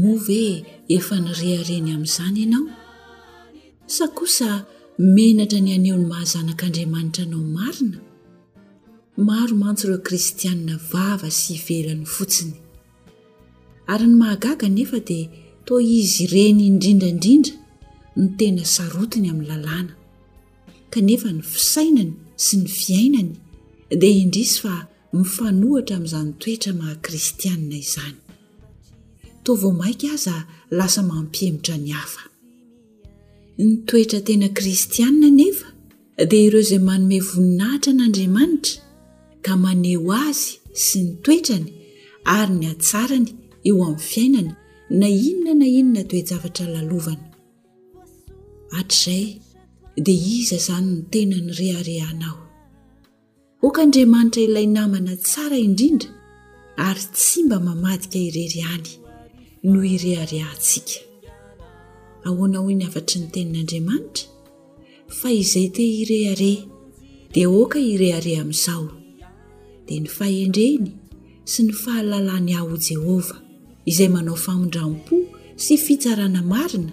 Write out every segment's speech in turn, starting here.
Moa ve efa nirehareha ny amin'izany ianao? Sa kosa menatra ny haneho ny maha-zanak'Andriamanitra anao marina? Maro mantsy ireo Kristianina vava sy ivelany fotsiny. Ary ny mahagaga anefa dia toa izy ireny indrindra indrindra no tena sarotiny amin'ny lalàna, kanefa ny fisainany sy ny fiainany dia indrisy fa mifanohitra amin'izany toetra maha-kristianina izany. toa vao mainka aza lasa mampihemotra ny hafa. Ny toetra tena kristianina anefa dia ireo izay manome voninahitra an'Andriamanitra ka maneho azy sy ny toetrany ary ny hatsarany eo amin'ny fiainany na inona na inona toe-javatra lalovany. Hatrizay dia iza izany ny tena nireharehanao? Ok Andriamanitra ilay namana tsara indrindra ary tsy mba mamadika irery ihany no hireharehantsika. Ahoana hoy ny hafatry ny tenin'Andriamanitra? Fa izay te hirehareha dia ok hirehareha amin'izao. Dia ny fahendreny sy ny fahalalany ahy ho Jehovah izay manao famindrampo sy fitsarana marina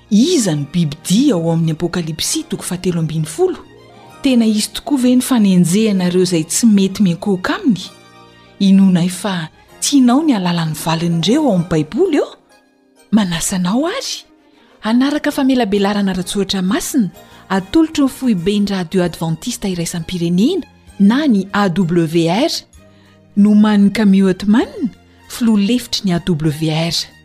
Iza no bibidia ao amin'ny Apokalypsy toko fahatelo ambin'ny folo? Tena hisy tokoa ve ny fanenjehana ireo izay tsy mety miankohoka aminy? Inoanay fa tianao ny hahalala ny valin'ireo ao amin'ny Baiboly ô! Manasa anao àry hanaraka famelabelarana ara-tsoratra masina atolotry ny Foiben'ny Radio Advantista Iraisam-pirenena na ny AWR, nomanin'i Camille Ottman, Filoha Lefitry ny AWR.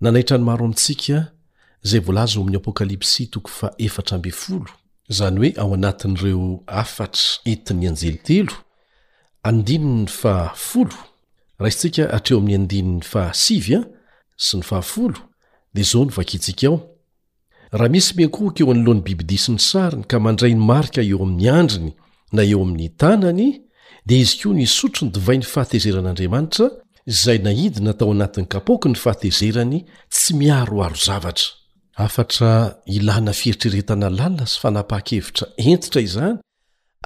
Nanaitra ny maro amintsika izay voalaza ao amin'ny Apokalypsy toko faha-efatra ambin'ny folo, izany hoe ao anatin'ireo hafatra entin'ny anjely telo, andininy faha-folo, raisintsika hatreo amin'ny andininy faha-sivy sy ny faha-folo, dia izao no vakintsika ao, Raha misy miankohoka eo anoloan'ny bibidia sy ny sariny ka mandray ny marika eo amin'ny andriny na eo amin'ny tanany, dia izy koa nisotro ny divain'ny fahatezeran'Andriamanitra, izay naidina tao anatin'ny kapoaky ny fahatezerany tsy miaroaro zavatra. Hafatra ilàna fieritreretana lalina sy fanapahan-kevitra hentitra izany,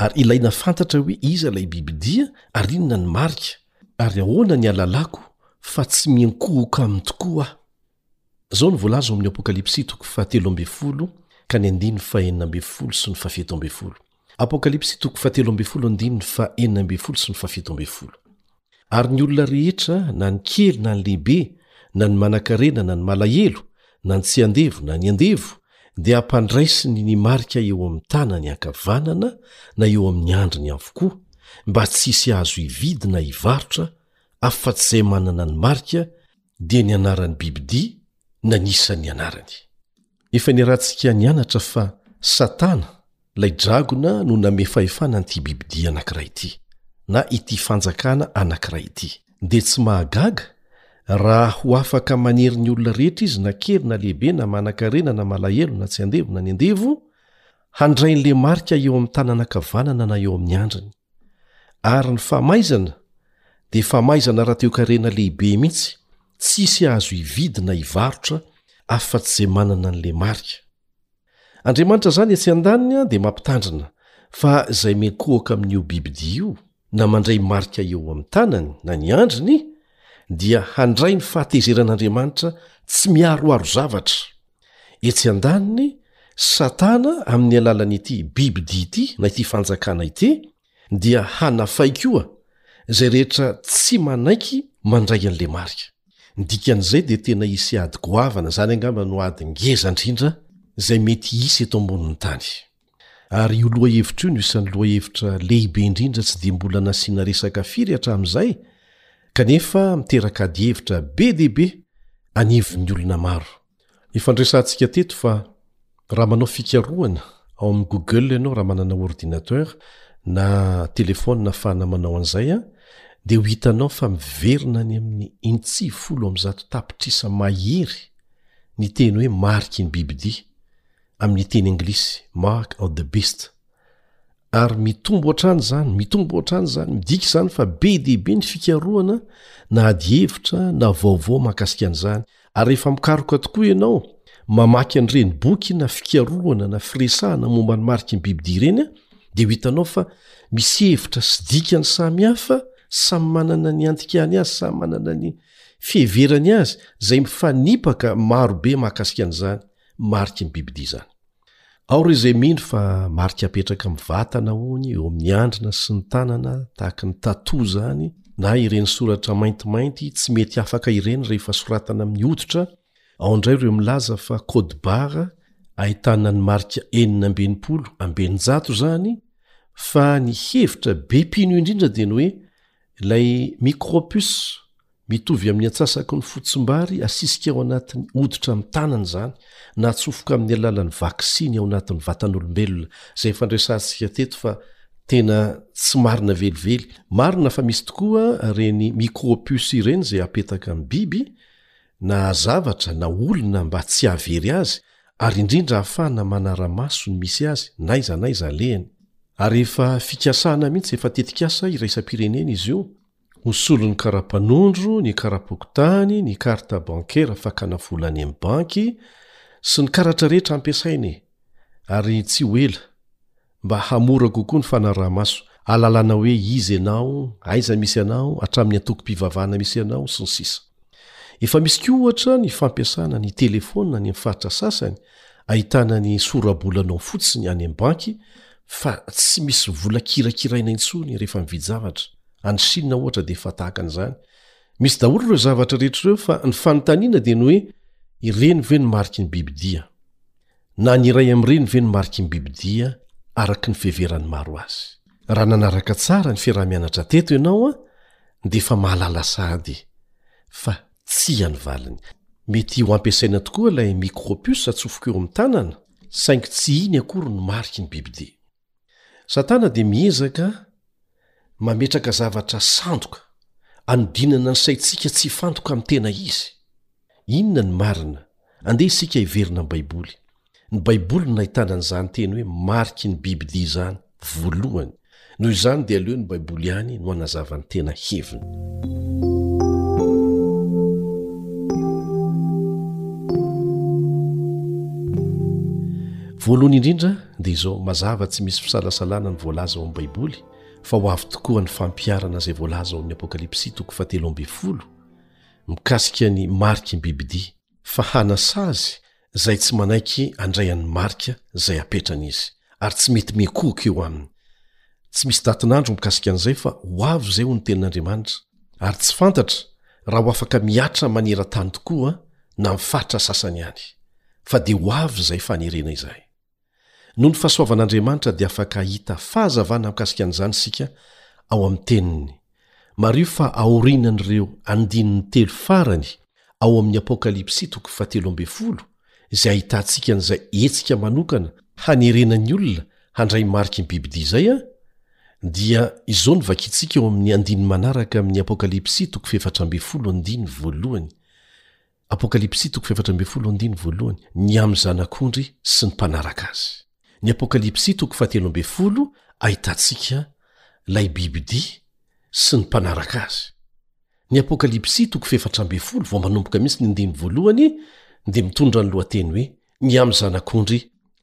ary ilaina fantatra hoe iza ilay bibidia ary inona ny marika, ary ahoana ny ahalalako fa tsy miankohoka aminy tokoa aho. Izao no voalaza ao amin'ny Apokalypsy toko fahatelo ambin'ny folo ka ny andininy fahenina ambin'ny folo sy ny fahafito ambin'ny folo. Apokalypsy toko fahatelo ambin'ny folo andininy fahenina ambin'ny folo sy ny fahafito ambin'ny folo. Ary ny olona rehetra, na ny kely na ny lehibe, na ny manankarena na ny malahelo, na ny tsy andevo na ny andevo, dia hampandraisiny ny marika eo amin'ny tanany ankavanana na eo amin'ny andriny avokoa, mba tsy hisy azo hividy na hivarotra afa-tsy izay manana ny marika dia ny anaran'ny bibidia nanisan'ny anarany. Efa niarahantsika nianatra fa Satana, ilay dragona no namefahefana an'ity bibidia anankiray ity, na ity fanjakana anankiray ity. Dia tsy mahagaga raha ho afaka manery ny olona rehetra izy na kely na lehibe na manankarena na malahelo na tsy andevo na ny andevo, handray an'ilay marika eo amin'ny tanana ankavanana na eo amin'ny andriny. Ary ny famaizana dia famaizana ra-teokarena lehibe mihitsy tsisy azo hividy na hivarotra afa-tsy izay manana an'ilay marika. Andriamanitra izany etsy an-daniny dia mampitandrina fa izay miankohoka amin'io bibidia io na mandray marika eo amin'ny tanany na ny andriny dia handray ny fahatezeran'Andriamanitra tsy miaroaro zavatra, Etsy an-daniny, Satana, amin'ny alalan'ity bibidia ity na ity fanjakana ity, dia hanafay koa izay rehetra tsy manaiky mandray an'ilay marika. Ny dikan'izay dia tena hisy ady goavana, izany angamba no ady ngeza indrindra izay mety hisy eto ambonin'ny tany. Ary io lohahevitra io no isan'ny lohahevitra lehibe indrindra tsy dia mbola nasiana resaka firy hatramin'izay, kanefa miteraka adihevitra be dia be anivon'ny olona maro. Efa niresahantsika teto fa raha manao fikarohana ao amin'ny Google ianao raha manana ordinateur na telefaonina ahafahana manao an'izay, dia ho hitanao fa miverina any amin'ny intsy folo amby zato tapitrisa mahery ny teny hoe mariky ny bibidia. amin'ny teny anglisy mark out the best ary mitombo hatrany zany mitombo hatrany zany midika izany fa be dehibe ny fikarohana na ady hevitra na vaovao mankasika an'izany ary rehefa mikaroka tokoa ianao mamaky an'ireny boky na fikarohana na firesahana momba ny mariky ny bibidi ireny dia ho hitanao fa misy hevitra sy dikany samy hafa samy manana ny antikany azy samy manana ny fiheverany azy zay mifanipaka marobe mahakasika an'izany mariky ny bibidia izany. Ao ireo izay mino fa marika apetraka amin'ny vatana hono eo amin'ny andrina sy ny tanana tahaka ny tatou izany na ireny soratra maintimainty tsy mety afaka ireny rehefa soratana amin'ny hoditra, ao indray ireo milaza fa code barre ahitana ny marika enina amby enimpolo amby eninjato izany fa ny hevitra be mpino indrindra dia ny hoe ilay micropus Mitovy amin'ny antsasaky ny fotsimbary asisika ao anatin'ny hoditra amin'ny tanana izany na atsofoka amin'ny alalan'ny vaksiny ao anatin'ny vatan'olombelona, izay efa niresahantsika teto fa tena tsy marina velively. Marina fa misy tokoa ireny micro-puce ireny izay apetaka amin'ny biby na zavatra na olona mba tsy hahavery azy ary indrindra ahafahana manara-maso ny misy azy n'aiza n'aiza alehany. Ary efa fikasana mihitsy, efa tetikasa iraisam-pirenena izy io. Ho solon'ny karapanondro, ny karapokontany, ny carte bancaire fakana vola any amin'ny banky, sy ny karatra rehetra ampiasaina e! Ary tsy ho ela, mba hamora kokoa ny fanaraha-maso, ahalalana hoe iza ianao, aiza misy anao, hatramin'ny antokom-pivavahana misy anao, sy ny sisa Efa misy koa ohatra ny fampiasana ny telefaonina any amin'ny faritra sasany ahitana ny sora-bolanao fotsiny any amin'ny banky fa tsy misy vola kirakiraina intsony rehefa mividy zavatra. any chine ohatra dia efa tahaka an'izany misy daholo ireo zavatra rehetra ireo fa ny fanontaniana dia ny hoe ireny ve ny mariky ny bibidia na ny iray amin'ireny ve ny mariky ny bibidia araka ny fiheveran'ny maro azy raha nanaraka tsara ny fiaraha-mianatra teto ianao a dia efa mahalala sahady fa tsy any valiny mety ho ampiasaina tokoa ilay micropus atsofoko eo amin'ny tanana saingy tsy iny akory ny mariky ny bibidia Satana dia miezaka mametraka zavatra sandoka anodinana ny saintsika tsy hifantoka amin'ny tena izy. Inona ny marina? Andeha isika hiverina amin'ny Baiboly. Ny Baiboly no nahitana an'izany teny hoe mariky ny bibidia izany voalohany. Noho izany dia aleo ny Baiboly ihany no hanazava ny tena heviny. Voalohany indrindra, dia izao, mazava tsy misy fisalasalana ny voalaza ao amin'ny Baiboly fa ho avy tokoa ny fampiharana izay voalaza ao amin'ny Apokalypsy toko fahatelo ambin'ny folo mikasika ny mariky ny bibidia, fa hanasazy izay tsy manaiky handray an'ny marika izay hapetrany izy, ary tsy mety miankohoka eo aminy. Tsy misy datin'andro mikasika an'izay fa ho avy izay ho ny tenin'Andriamanitra, ary tsy fantatra raha ho afaka mihatra maneran-tany tokoa na amin'ny faritra sasany ihany, fa dia ho avy izay fanerena izay. Noho ny fahasoavan'Andriamanitra dia afaka hahita fahazavana mikasika an'izany isika ao amin'ny Teniny. Mariho fa aorianan'ireo andininy telo farany ao amin'ny Apokalypsy toko fahatelo ambin'ny folo izay ahitantsika an'izay hetsika manokana hanerena ny olona handray mariky ny bibidia izay dia izao no vakintsika ao amin'ny andininy manaraka amin'ny Apokalypsy toko fahefatra ambin'ny folo andininy voalohany Ny amin'ny Zanak'ondry sy ny mpanaraka azy. Ny Apokalypsy toko fahatelo ambin'ny folo ahitantsika ilay bibidia sy ny mpanaraka azy. Ny Apokalypsy toko fefatra ambin'ny folo vao manomboka mihitsy ny andininy voalohany dia mitondra ny lohateny hoe ny amin'ny zanak'ondry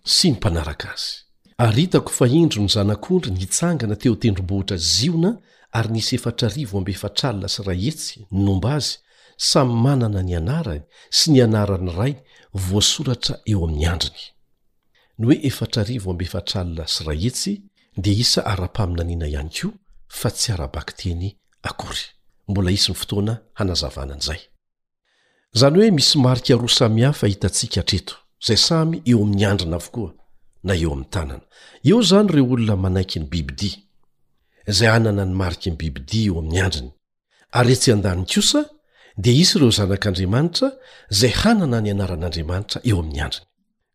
sy ny mpanaraka azy. Ary hitako fa indro ny zanak'ondry nitsangana teo tendrombohitra Ziona ary nisy efatra arivo amby efatra alina sy iray hetsy ny nomba azy, samy manana ny anarany sy ny anaran'ny Ray voasoratra eo amin'ny handriny. Ny hoe efatra arivo amby efatra alina sy iray hetsy dia isa ara-paminaniana ihany koa fa tsy ara-bakiteny akory. Mbola hisy ny fotoana hanazavana an'izay. Izany hoe misy marika roa samihafa hitantsika hatreto, izay samy eo amin'ny handrina avokoa, na eo amin'ny tanana. Eo izany ireo olona manaiky ny bibidia, izay hanana ny mariky ny bibidia eo amin'ny handriny, ary etsy an-daniny kosa dia hisy ireo zanak'Andriamanitra izay hanana ny anaran'Andriamanitra eo amin'ny handriny.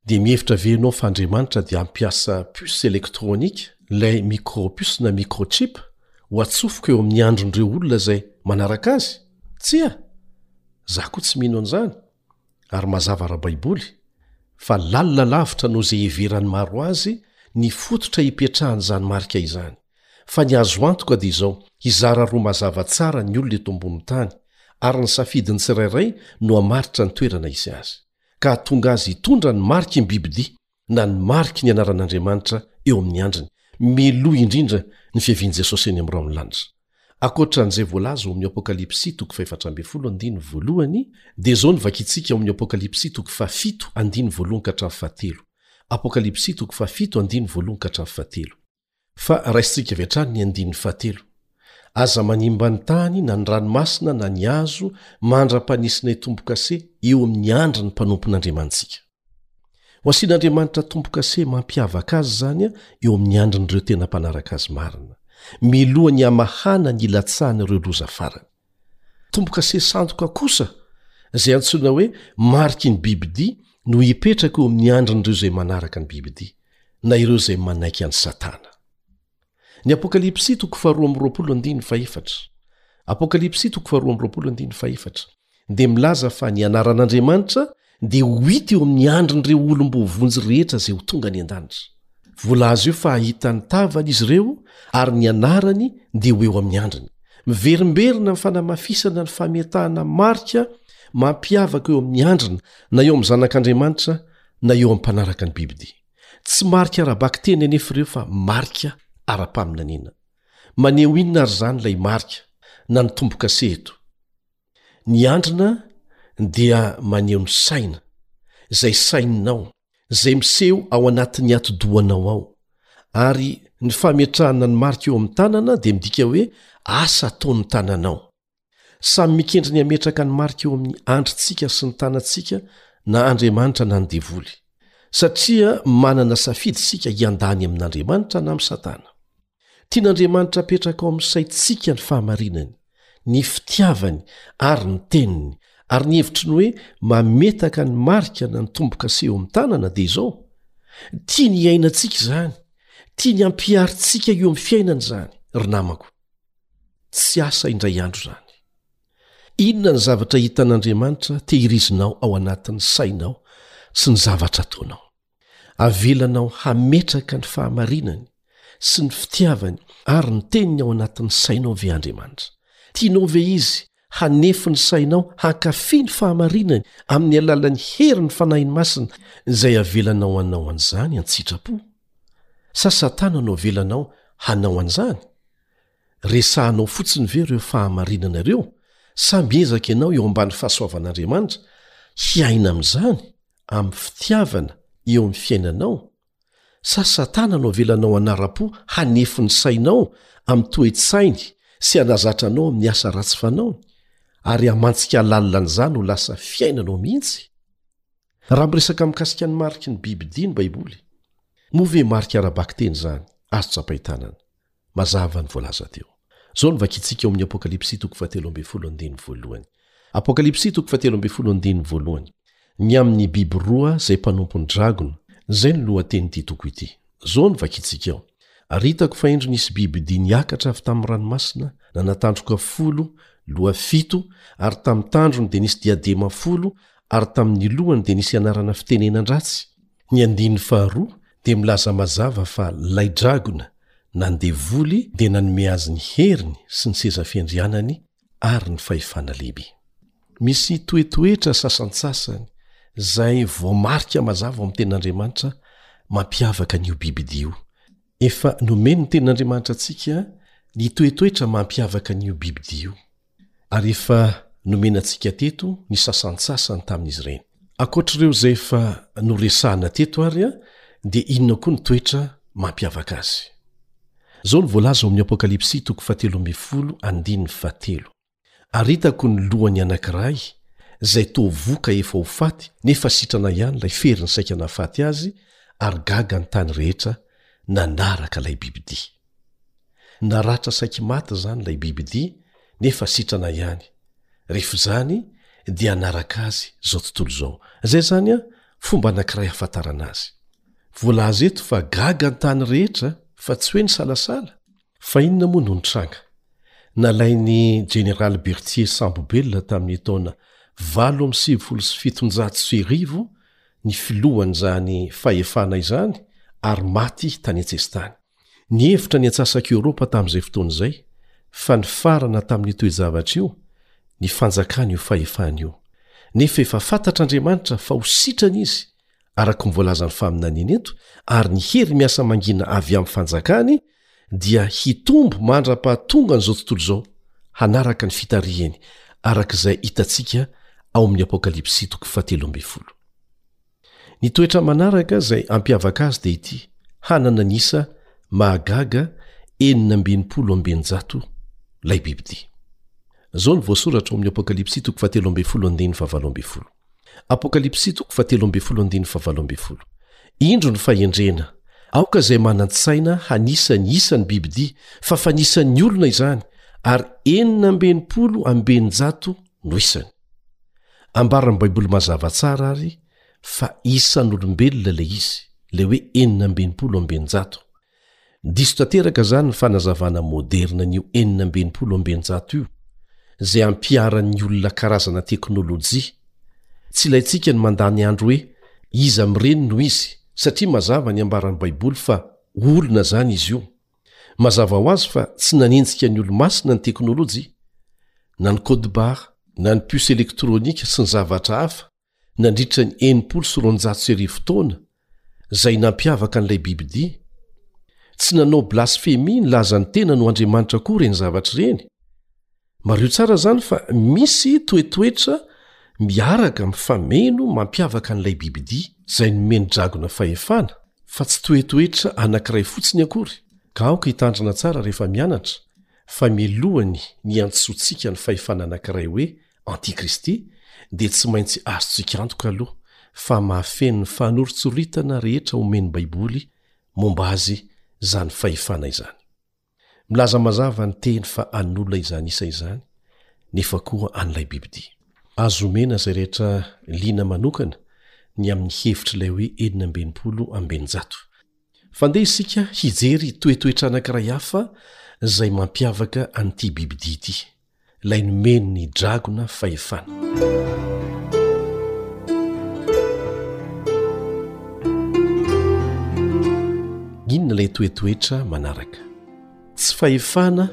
Dia mihevitra ve ianao fa Andriamanitra dia hampiasa puce électronique, ilay micro-puce na micro-chip, ho atsofoka eo amin'ny andron'ireo olona izay manaraka Azy? Tsia! Izaho koa tsy mino an'izany. Ary mazava ara-baiboly, fa lalina lavitra noho izay iheveran'ny maro azy, ny fototra ipetrahan'izany marika izany. Fa ny azo antoka dia izao, hizara roa mazava tsara ny olona eto ambonin'ny tany, ary ny safidin'ny tsirairay no hamaritra ny toerana hisy azy. ka hahatonga azy hitondra ny mariky ny bibidia na ny mariky ny anaran'Andriamanitra eo amin'ny andriny, mialoha indrindra ny fiavian'i Jesosy eny amin'ny rahon'ny lanitra. Ankoatra an'izay voalaza ao amin'ny Apokalypsy toko fahefatra ambin'ny folo andininy voalohany, dia izao no vakintsika ao amin'ny Apokalypsy toko fahafito andininy voalohany ka hatramin'ny fahatelo, Apokalypsy toko fahafito andininy voalohany ka hatramin'ny fahatelo. Fa raisintsika avy hatrany ny andininy fahatelo, Aza manimba ny tany na ny ranomasina na ny hazo mandra-panesinay tombo-kase eo amin'ny andry ny mpanompon'Andriamanitsika. Ho asian'Andriamanitra tombo-kase mampiavaka azy izany eo amin'ny andrin'ireo tena mpanaraka azy marina, miloha ny hamahana ny hilatsahan'ireo loza farany. Tombo-kase sandoka kosa, izay antsoina hoe mariky ny bibidia, no hipetraka eo amin'ny andrin'ireo izay manaraka ny bibidia, na ireo izay manaiky an'i Satana. Ny Apokalypsy toko faharoa amby roapolo andininy fahefatra Apokalypsy toko faharoa amby roapolo andininy fahefatra dia milaza fa ny anaran'Andriamanitra dia ho hita eo amin'ny andrin'ireo olom-boavonjy rehetra izay ho tonga any an-danitra. Voalaza eo fa hahita ny tavany izy ireo ary ny anarany dia ho eo amin'ny andriny. Miverimberina ny fanamafisana ny fametahana marika mampiavaka eo amin'ny andrina na eo amin'ny zanak'Andriamanitra na eo amin'ny mpanaraka ny bibidia. Tsy marika ara-bakiteny anefa ireo fa marika ara-paminaniana. Maneho inona ary izany ilay marika na ny tombo-kase eto? ny andrina dia maneho ny saina izay saininao izay miseho ao anatin'ny atidohanao ao ary ny fametrahana ny marika eo amin'ny tanana dia midika hoe asa ataon'ny tananao samy mikendry ny hametraka ny marika eo amin'ny andrintsika sy ny tanantsika na andriamanitra na ny devoly satria manana safidy isika hiandany amin'andriamanitra na amin'i satana Tian'Andriamanitra hapetraka ao amin'ny saintsika ny fahamarinany, ny fitiavany ary ny teniny, ary ny hevitry ny hoe mametaka ny marika na ny tombo-kase eo amin'ny tanana dia izao, Tiany hiainantsika izany, tiany hampiharintsika eo amin'ny fiainana izany, ry namako. Tsy asa indray andro izany. Inona ny zavatra hitan'Andriamanitra tehirizinao ao anatin'ny sainao sy ny zavatra ataonao? Avelanao hametraka ny fahamarinany sy ny fitiavany ary ny teniny ao anatin'ny sainao ve Andriamanitra? Tianao ve izy hanefy ny sainao hankafy ny fahamarinany amin'ny alalan'ny herin'ny Fanahiny Masina izay avelanao hanao an'izany an-tsitrapo? Sa Satana no avelanao hanao an'izany? Resahanao fotsiny ve ireo fahamarinana ireo sa miezaka ianao eo ambany fahasoavan'Andriamanitra hiaina amin'izany amin'ny fitiavana eo amin'ny fiainanao? Sa Satana no avelanao hanara-po hanefy ny sainao amin'ny toe-tsainy sy hanazatra anao amin'ny asa ratsy fanaony ary hamantsika lalina an'izany ho lasa fiainanao mihitsy? Raha miresaka mikasika ny mariky ny bibidia ny Baiboly, moa ve marika ara-bakiteny izany azo tsapain-tanana? Mazava ny voalaza teo. Izao no vakintsika ao amin'ny Apokalypsy toko fahatelo ambin'ny folo andininy voalohany. Apokalypsy toko fahatelo ambin'ny folo andininy voalohany. Ny amin'ny biby roa izay mpanompony dragona, izay no lohatenin'ity toko ity. Izao no vakintsika ao, Ary hitako fa indro nisy biby dimy niakatra avy tamin'ny ranomasina, nanana tandroka folo, loha fito, ary tamin'ny tandrony dia nisy diadema folo, ary tamin'ny lohany dia nisy anarana fitenenan-dratsy. Ny andininy faharoa dia milaza mazava fa lay dragona na ny devoly dia nanome azy ny heriny sy ny seza fiandrianany ary ny fahefana lehibe. Misy toetoetra sasantsasany zay voamarika mazava ao amin'ny tenin'Andriamanitra mampiavaka an'io bibidia io. Efa nomen'ny tenin'Andriamanitra antsika ny toetoetra mampiavaka an'io bibidia io. Ary efa nomena antsika teto ny sasantsasany tamin'izy ireny. Ankoatr'ireo izay efa noresahina teto ary dia inona koa ny toetra mampiavaka azy? Izao no voalaza ao amin'ny Apokalypsy toko fahatelo ambin'ny folo andininy fahatelo, Ary hitako ny lohany anankiray izay toa voka efa ho faty nefa sitrana ihany ilay ferin'ny saika nahafaty azy, ary gaga ny tany rehetra nanaraka ilay bibidia. Naratra saiky maty izany ilay bibidia nefa sitrana ihany. Ref izany dia hanaraka azy izao tontolo izao. Izay izany an, fomba anankiray hahafantarana azy. Voalaza eto fa gaga ny tany rehetra fa tsy hoe nisalasala? Fa inona moa no nitranga? Nalain'i Jeneraly Berthier sambo belona tamin'ny taona valo amby sivifolo sy fitonjato sy arivo ny filohan'izany fahefana izany ary maty tany an-tsesitany. Nihevitra ny antsasak'i Eoropa tamin'izay fotoana izay fa nifarana tamin'io toe-javatra io ny fanjakan'io fahefana io. Nefa efa fantatr'Andriamanitra fa ho sitrana izy, araka ny voalazan'ny faminaniana eto, ary ny hery miasa mangina avy amin'ny Fanjakany dia hitombo mandra-pahatongan'izao tontolo izao hanaraka ny fitarihany, araka izay hitantsika ao amin'ny Apokalypsy toko fahatelo ambin'ny folo. Ny toetra manaraka izay ampiavaka azy dia ity, hanana ny isa mahagaga enina amby enimpolo amby eninjato ilay bibidia. Izao no voasoratra ao amin'ny Apokalypsy toko fahatelo ambin'ny folo andininy fahavalo ambin'ny folo. Apokalypsy toko fahatelo ambin'ny folo andininy fahavalo ambin'ny folo. Indro ny fahendrena, aoka izay manan-tsaina hanisa ny isa ny bibidia, fa fanisan'ny olona izany, ary enina amby enimpolo amby eninjato no isany. Ambaran'ny Baiboly mazava tsara àry fa isan'olombelona ilay izy, ilay hoe enina amby enimpolo amby eninjato. Diso tanteraka izany ny fanazavana môderna an'io enina amby enimpolo amby eninjato io, izay ampiharan'ny olona karazana teknôlôjia. Tsy ilaintsika ny mandany andro hoe iza amin'ireny no izy, satria mazava ny ambaran'ny Baiboly fa olona izany izy io. Mazava ho azy fa tsy nanenjika ny olo-masina ny teknolojia, na ny code barre, na ny puce elektronika sy ny zavatra hafa nandritra ny enimpolo sy roanjato sy arivo taona izay nampiavaka an'ilay bibidia. Tsy nanao blasfemia nilaza ny tenany ho andriamanitra koa ireny zavatra ireny. mario tsara zany fa misy toetoetra miaraka am fameno mampiavaka an'ilay bibidia zay nomeny dragona fahefana fa tsy toetoetra anankiray fotsiny akory ka aoka hitandrina tsara rehefa mianatra fa milohan'ny ny antsotsika ny fahefana anankiray hoe antikristy dia tsy maintsy azontsika antoka aloha fa mahafen'ny fanoritsoritana rehetra omen'ny baiboly momba azy zany fahefana izany Milaza mazava ny teny fa an'olona izany isa izany, nefa koa an'ilay bibidia. Azo omena izay rehetra liana manokana ny amin'ny hevitr'ilay hoe enina amby enimpolo amby eninjato. Fa andeha isika hijery toetoetra anankiray hafa izay mampiavaka an'ity bibidia ity. ilay nomeny ny dragona fahefana. inona ilay toetoetra manaraka tsy fahefana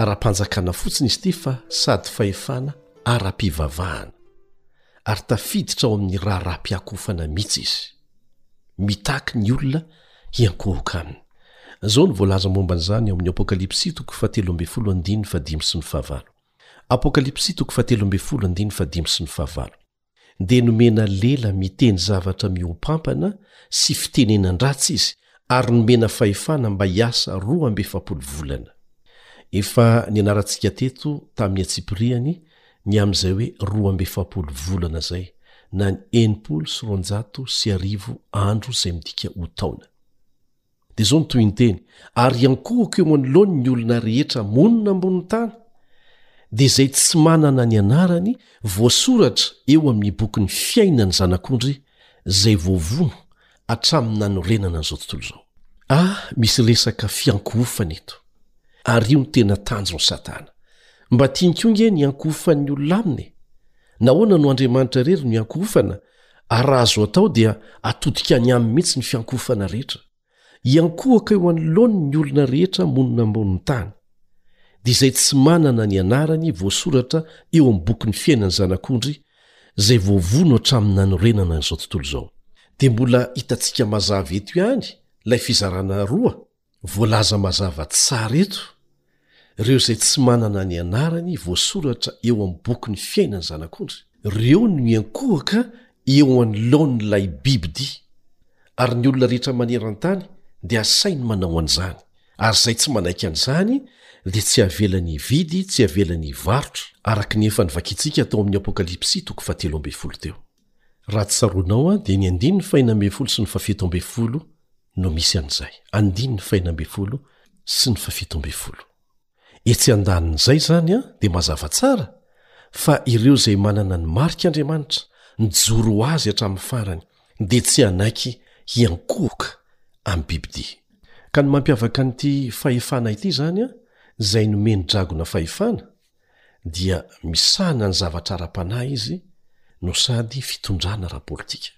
ara-panjakana fotsiny izy ity fa sady fahefana ara-pivavahana ary tafiditra ao amin'ny raharaha-piakofana mihitsy izy mitaky ny olona hiankohoka aminy. Izao no voalaza momba an'izany ao amin'ny Apokalypsy toko fahatelo ambin'ny folo andiny fahadimy sy ny fahavalo. Apokalypsy toko fahatelo ambin'ny folo andiny fahadimy sy ny fahavalo. Dia nomena lela miteny zavatra mihoam-pampana sy fitenenan-dratsy izy ary nomena fahefana mba hiasa roa amby efapolo volana. Efa nianarantsika teto tamin'ny antsipiriany ny amin'izay hoe roa amby efapolo volana izay, na ny enimpolo sy roanjato sy arivo andro izay midika ho taona. Dia izao ny tohinteny, Ary hiankohoko eo anoloany ny olona rehetra monina ambonin'ny tany, dia izay tsy manana ny anarany voasoratra eo amin'ny bokin'ny fiainan'ny Zanak'ondry izay voavono, hatramin'ny nanorenana an'izao tontolo izao. A Misy resaka fiankohofana eto, ary io no tena tanjon'i Satana. Mba tiany koa ange ny hiankohofan'ny olona aminy e! Nahoana no Andriamanitra irery no iankohofana, ary raha azo atao dia atodika any Aminy mihitsy ny fiankohofana rehetra? Hiankohoka eo anoloany ny olona rehetra monina ambonin'ny tany, dia izay tsy manana ny anarany voasoratra eo amin'ny bokin'ny fiainan'ny Zanak'ondry izay voavono hatramin'ny nanorenana an'izao tontolo izao. Dia mbola hitantsika mazava eto ihany ilay fizarana roa voalaza mazava tsara eto, ireo izay tsy manana ny anarany voasoratra eo amin'ny bokin'ny fiainan'ny Zanak'ondry, ireo no hiankohoka eo anoloan'ilay bibi-dia, ary ny olona rehetra maneran-tany dia asainy manao an'izany. Ary izay tsy manaiky an'izany dia tsy avelany hividy, tsy avelany hivarotra, araka ny efa novakintsika tao amin'ny Apokalypsy toko fahatelo ambin'ny folo teo. Raha tsy tsaroanao dia ny andininy fahena ambin'ny folo sy ny fahafito ambin'ny folo no misy an'izay. Andininy fahena ambin'ny folo sy ny fahafito ambin'ny folo. Etsy andanin'izay izany dia mazava tsara fa ireo izay manana ny marik'Andriamanitra, nijoro ho Azy hatramin'ny farany, dia tsy hanaiky hiankohoka amin'ny bibidia. Ka ny mampiavaka an'ity fahefana ity izany, izay nomen'ny dragona fahefana, dia misahana ny zavatra ara-panahy izy no sady fitondrana ara-politika.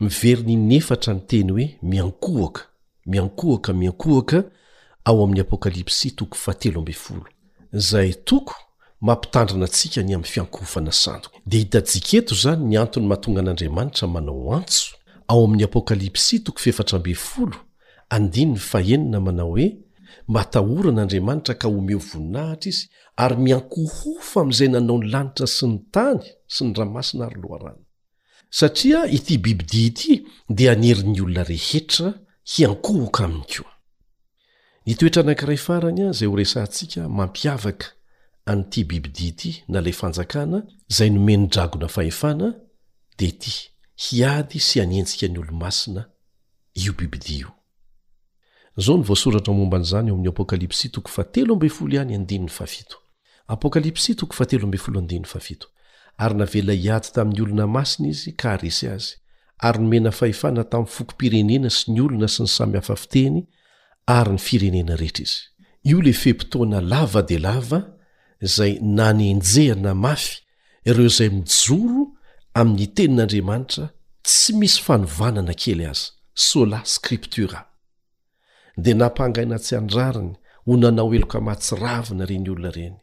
Miverina inefatra ny teny hoe miankohoka, miankohoka, miankohoka ao amin'ny Apokalypsy toko fahatelo ambin'ny folo. Izay toko mampitandrina antsika ny amin'ny fiankohofana sandoka. Dia hitantsika eto izany ny antony mahatonga an'Andriamanitra manao antso, ao amin'ny Apokalypsy toko fefatra ambin'ny folo, andininy fahenina, manao hoe, Matahorana Andriamanitra ka omeo voninahitra Izy, ary miankohofa amin'izay nanao ny lanitra sy ny tany sy ny ranomasina ary loharano. satria ity bibidia ity dia hanery ny olona rehetra hiankohoka aminy koa. Ny toetra anankiray farany izay horesahantsika mampiavaka an'ity bibidia ity na ilay fanjakana izay nomen'ny dragona fahefana dia ity, hiady sy hanenjika ny olomasina io bibidia io. Izao no voasoratra momba an'izany ao amin'ny Apokalypsy toko fahatelo ambin'ny folo ihany andininy fahafito. Apokalypsy toko fahatelo ambin'ny folo andininy fahafito. Ary navela hiady tamin'ny olona masina izy ka haharesy azy, ary nomena fahefana tamin'ny fokom-pirenena sy ny olona sy ny samy hafa fiteny ary ny firenena rehetra izy. Io ilay fe-potoana lava dia lava izay nanenjehana mafy Ireo izay mijoro amin'ny Tenin'Andriamanitra tsy misy fanovana na kely aza, sola scriptura. Dia nampangaina tsy an-drariny ho nanao heloka mahatsiravina ireny olona ireny,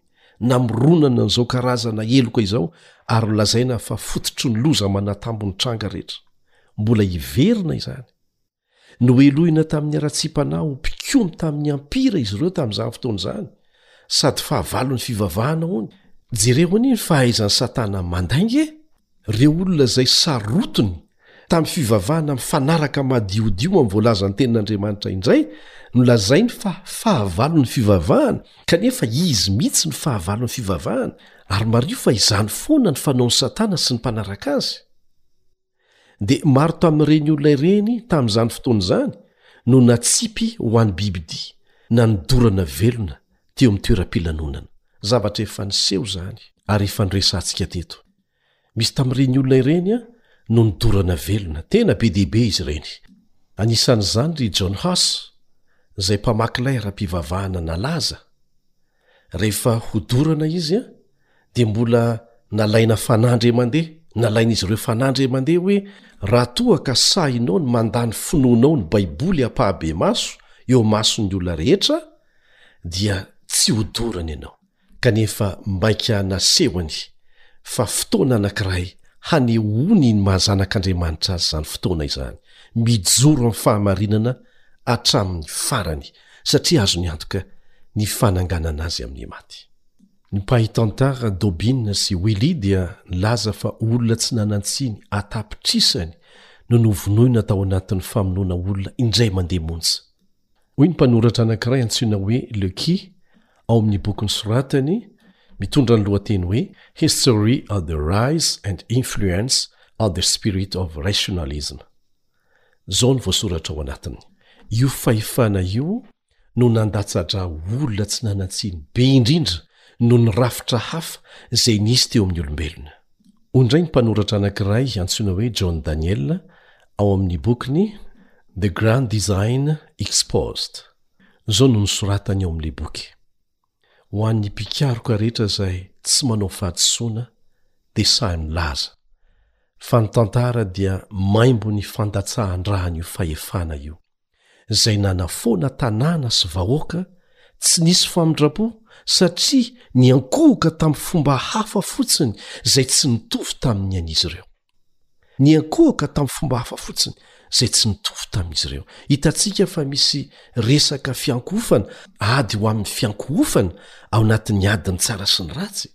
namoronana an'izao karazana heloka izao ary nolazaina fa fototry ny loza manatambo ny tranga rehetra. Mbola hiverina izany. Nohelohina tamin'ny haratsiam-panahy ho mpikomy tamin'ny ampira izy ireo tamin'izany fotoana izany, sady fahavalon'ny fivavahana, hono. Jereo anie ny fahaizan'i Satana mandainga e! Ireo olona izay sarotiny tamin'ny fivavahana mifanaraka madiodio amin'ny voalazan'ny Tenin'Andriamanitra indray no lazainy fa fahavalon'ny fivavahana, kanefa izy mihitsy no fahavalon'ny fivavahana, ary mariho fa izany foana ny fanaon'i Satana sy ny mpanaraka azy. dia maro tamin'ireny olona ireny tamin'izany fotoana izany no natsipy ho any bibidia na nidorana velona teo amin'ny toeram-pilanonana. Zavatra efa niseho izany ary efa noresahantsika teto. Misy tamin'ireny olona ireny no nidorana velona, tena be dia be izy ireny. Anisan'izany ry John Huss, izay mpamakilay ara-pivavahana nalaza. Rehefa hodorana izy an, dia mbola nalaina fanandry aman-deha, nalain'izy ireo fanandry aman-deha hoe, Raha toa ka sahinao ny mandà ny finoanao ny Baiboly ampahabemaso eo imason'ny olona rehetra, dia tsy hodorana ianao. Kanefa mainka nasehony fa fotoana anankiray hanehoany ny maha zanak'Andriamanitra azy izany fotoana izany, mijoro amin'ny fahamarinana hatramin'ny farany. satria azony antoka ny fananganana azy amin'ny maty. Ny mpahay tantara Dobbin sy Willie dia nilaza fa olona tsy nanan-tsiny an-tapitrisany no novonoina tao anatin'ny famonoana olona indray mandeha monja. Hoy ny mpanoratra anankiray antsoina hoe Lucky ao amin'ny boky nosoratany mitondra ny lohateny hoe History of the Rise and Influence of the Spirit of Rationalism, Izao no voasoratra ao anatiny, Io fahefana io no nandatsa-dra olona tsy nanan-tsiny be indrindra noho ny rafitra hafa izay nisy teo amin'ny olombelona. Hoy indray ny mpanoratra anankiray antsoina hoe John Daniel ao amin'ny bokiny The Grand Design Exposed, izao no nosoratany ao amin'ilay boky, Ho an'ny mpikaroka rehetra izay tsy manao fahadisoana dia sahy milaza fa ny tantara dia maimbo ny fandatsahan-drahan'io fahefana io izay nanafoana tanàna sy vahoaka tsy nisy famindra-po satria niankohoka tamin'ny fomba hafa fotsiny izay tsy nitovy tamin'ny an'izy ireo. Niankohoka tamin'ny fomba hafa fotsiny izay tsy nitovy tamin'izy ireo. Hitantsika fa misy resaka fiankohofana, ady ho amin'ny fiankohofana ao anatin'ny adin'ny tsara sy ny ratsy.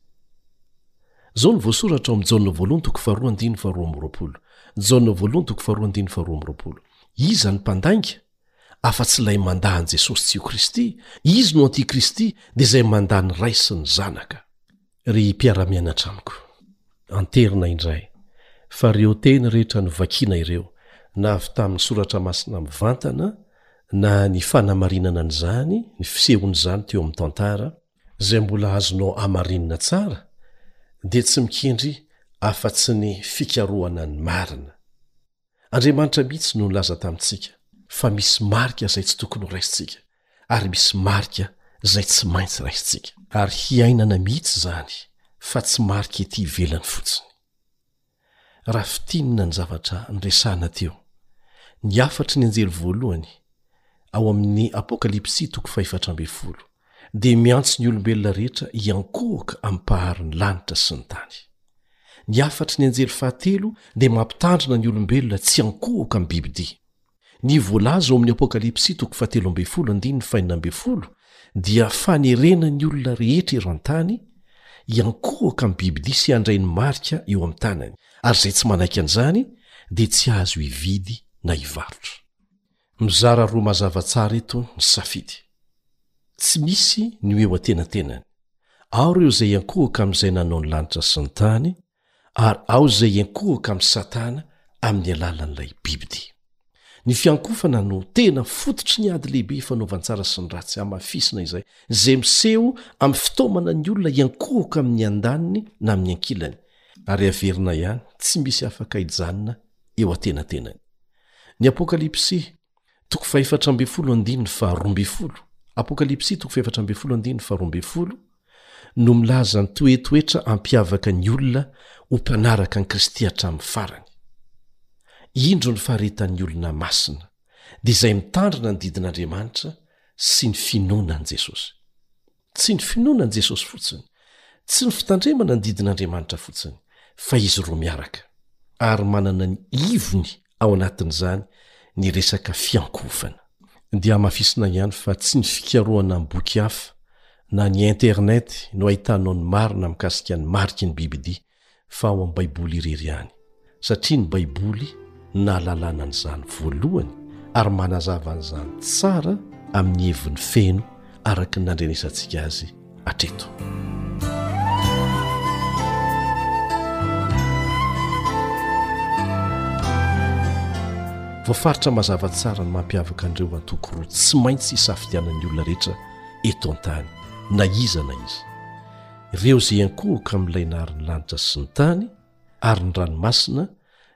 Izao no voasoratra ao amin'ny Jaona voalohany toko faharoa andininy faharoa amby roapolo. Jaona voalohany toko faharoa andininy faharoa amby roapolo. Iza ny mpandainga? afa-tsy ilay mandà an'i Jesosy tsy ho Kristy, izy no antikristy, dia izay mandà ny Ray sy ny Zanaka. Ry mpiara-mianatra amiko, anterina indray fa ireo teny rehetra novakiana ireo, na avy tamin'ny Soratra Masina mivantana, na ny fanamarinana an'izany, ny fisehon'izany teo amin'ny tantara, izay mbola azonao hamarinina tsara, dia tsy mikendry afa-tsy ny fikarohana ny marina. Andriamanitra mihitsy no nilaza tamintsika fa misy marika izay tsy tokony ho raisintsika, ary misy marika izay tsy maintsy raisintsika. Ary hiainana mihitsy izany fa tsy marika ety ivelany fotsiny. Raha fintinina ny zavatra niresahana teo, ny hafatry ny anjely voalohany ao amin'ny Apokalypsy toko fahefatra ambin'ny folo, dia miantso ny olombelona rehetra hiankohoka amim-paharin'ny lanitra sy ny tany. Ny hafatry ny anjely fahatelo dia mampitandrina ny olombelona tsy hiankohoka amin'ny bibidia. Ny voalaza ao amin'ny Apokalypsy toko fahatelo ambin'ny folo andininy fahenina ambin'ny folo dia fanerena ny olona rehetra eran tany hiankohoka amin'ny bibidia sy handray ny marika eo amin'ny tanany, ary izay tsy manaiky an'izany dia tsy azo hividy na hivarotra. Mizara roa mazava tsara eto ny safidy. Tsy misy ny ho eo an-tenantenany. Ao ireo izay hiankohoka amin'izay nanao ny lanitra sy ny tany, ary ao izay hiankohoka amin'i Satana amin'ny alalan'ilay bibidia. Ny fiankohofana no tena fototry ny ady lehibe ifanaovan-tsara sy ny ratsy hamafisina izay, izay miseho amin'ny fitaomana ny olona hiankohoka amin'ny andaniny na amin'ny ankilany, ary averina ihany tsy misy afaka hijanona eo an-tenantenany. Ny Apokalypsy, toko fahefatra ambin'ny folo andininy faharoa ambin'ny folo, Apokalypsy, toko fahefatra ambin'ny folo andininy faharoa ambin'ny folo, no milaza ny toetoetra hampiavaka ny olona ho mpanaraka an'i Kristy hatramin'ny farany. Indro ny faharetan'ny olona masina, dia izay mitandrina ny didin'Andriamanitra sy ny finoana an'i Jesosy. Tsy ny finoana an'i Jesosy fotsiny, tsy ny fitandremana ny didin'Andriamanitra fotsiny, fa izy roa miaraka. Ary manana ny ivony ao anatin'izany ny resaka fiankohofana. Dia hamafisina ihany fa tsy ny fikarohana amin'ny boky hafa na ny Internet no ahitanao ny marina mikasika ny mariky ny bibidia, fa ao amin'ny Baiboly irery ihany, satria ny Baiboly no nahalalana an'izany voalohany ary manazava an'izany tsara amin'ny heviny feno araka ny nandrenesantsika azy hatreto. Voafaritra mazava tsara ny mampiavaka an'ireo antoko roa tsy maintsy hisafidianan'ny olona rehetra eto an-tany, na iza na iza. Ireo izay hiankohoka amin'ilay nahary ny lanitra sy ny tany ary ny ranomasina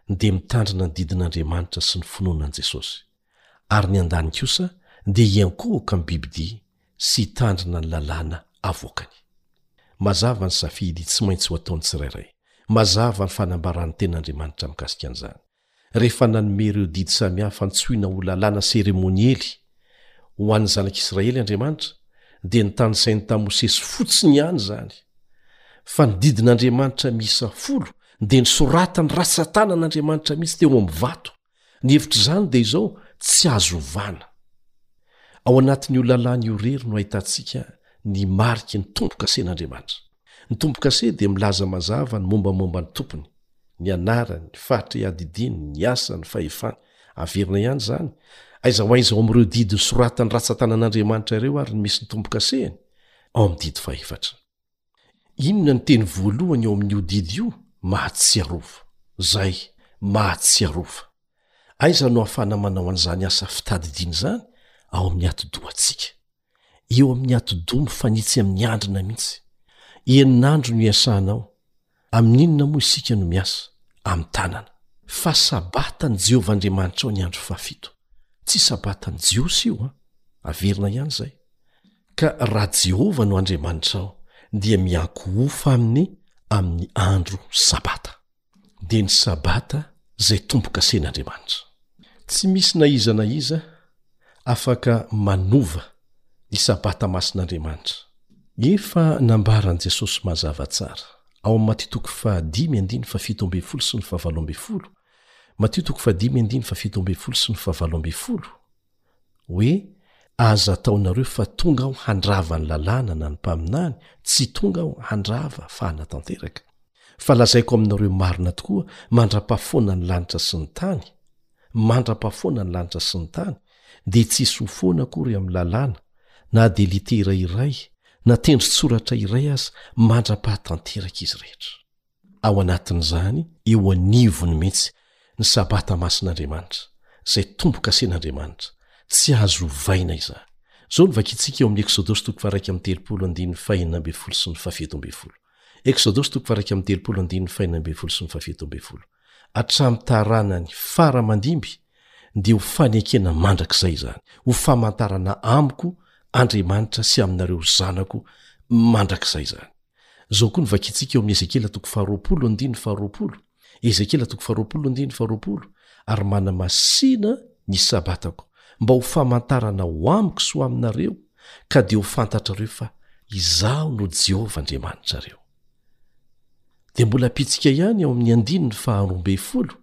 dia mitandrina ny didin'Andriamanitra sy ny finoana an'i Jesosy, ary ny an-dany kosa dia hiankohoka amin'ny bibidia sy hitandrina ny lalàna avoakany. Mazava ny safidy tsy maintsy ho ataon'ny tsirairay. Mazava ny fanambaran'ny Tenin'Andriamanitra mikasika an'izany. rehefa nanome ireo didy samihafa antsoina ho lalàna seremoniely ho an'ny Zanak'Israely Andriamanitra, dia notanisainy tamin'i Mosesy fotsiny ihany izany. Fa ny didin'Andriamanitra miisa folo dia nosoratany ratsan-tanan'Andriamanitra mihitsy teo amin'ny vato. Ny hevitr'izany dia izao, Tsy azo ovana. Ao anatin'io lalàna io irery no ahitantsika ny mariky ny tombo-kasen'Andriamanitra. Ny tombokase dia milaza mazava ny mombamomba ny tompony, ny anarany, ny faritra iadidiany, ny asany, fahefany. Averina ihany izany, aiza ho aiza ao amin'ireo didy nosoratan'ny ratsan-tanan'Andriamanitra ireo ary no misy ny tombokasehany? Ao amin'ny didy fahefatra. Inona ny teny voalohany eo amin'io didy io? Mahatsiarova. Izay, mahatsiarova. Aiza no ahafahana manao an'izany asa fitadidiana izany? Ao amin'ny atidohantsika. eo amin'ny atidoha mifanitsy amin'ny andrina mihitsy. Enin'andro no iasanao. Amin'inona moa isika no miasa? Amin'ny tanana. Fa Sabatan'i Jehovah Andriamanitrao ny andro fahafito. Tsy Sabatan'ny Jiosy io an! Averina ihany izay. Ka raha Jehovah no Andriamanitrao, dia miankohofa aminy amin'ny andro Sabata. dia ny sabata izay tombo-kasen'Andriamanitra. Tsy misy na iza na iza afaka manova ny sabata masin'Andriamanitra. Efa nambaran'i Jesosy mazava tsara, ao amin'ny Matio toko fahadimy andininy fahafito ambin'ny folo sy ny fahavalo ambin'ny folo, Matio toko fahadimy andininy fahafito ambin'ny folo sy ny fahavalo ambin'ny folo, hoe, Aza ataonareo fa tonga aho handrava ny lalàna na ny mpaminany, tsy tonga aho handrava fa hanatanteraka. Fa lazaiko aminareo marina tokoa, mandra-pahafoana ny lanitra sy ny tany, mandra-pahafoana ny lanitra sy ny tany, dia tsy hisy ho foana akory amin'ny lalàna, na dia litera iray, na tendron-tsoratra iray aza, mandra-pahatanteraka izy rehetra. ao anatin'izany eo anivony mihitsy ny Sabata masin'Andriamanitra, izay tombo-kasen'Andriamanitra. Tsy azo ovaina izany. Izao no vakintsika eo amin'ny Eksodosy toko faharaika amby telopolo andininy fahenina ambin'ny folo sy ny fahafito ambin'ny folo. Eksodosy toko faharaika amby telopolo andininy fahenina ambin'ny folo sy ny fahafito ambin'ny folo. Hatramin'ny taranany fara aman-dimby dia ho fanekena mandrakizay izany, ho famantarana amiko, Andriamanitra, sy aminareo zanako mandrakizay izany. Izao koa no vakintsika eo amin'ny Ezekiela toko faharoapolo andininy faharoapolo, Ezekiela toko faharoapolo andininy faharoapolo, Ary manamasina ny Sabatako, mba ho famantarana ho amiko sy ho aminareo, ka dia ho fantatrareo fa Izaho no Jehovah Andriamanitrareo. Dia mbola ampitsika ihany ao amin'ny andininy faharoa ambin'ny folo,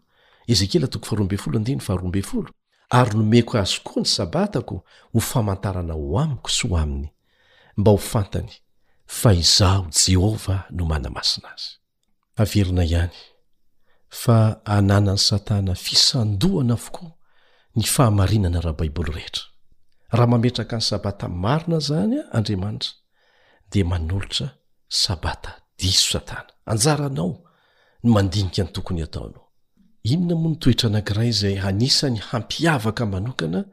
Ezekiela toko faharoa ambin'ny folo andininy faharoa ambin'ny folo, ary nomeko azy koa ny Sabatako ho famantarana ho amiko sy ho aminy, mba ho fantany fa Izaho Jehovah no manamasina azy. Averina ihany fa ananan'i Satana fisandohana avokoa ny fahamarinana ara-baiboly rehetra. Raha mametraka ny Sabata marina izany Andriamanitra, dia manolotra Sabata diso Satana. Anjaranao ny mandinika ny tokony ataonao. Inona moa ny toetra anankiray izay anisany hampiavaka manokana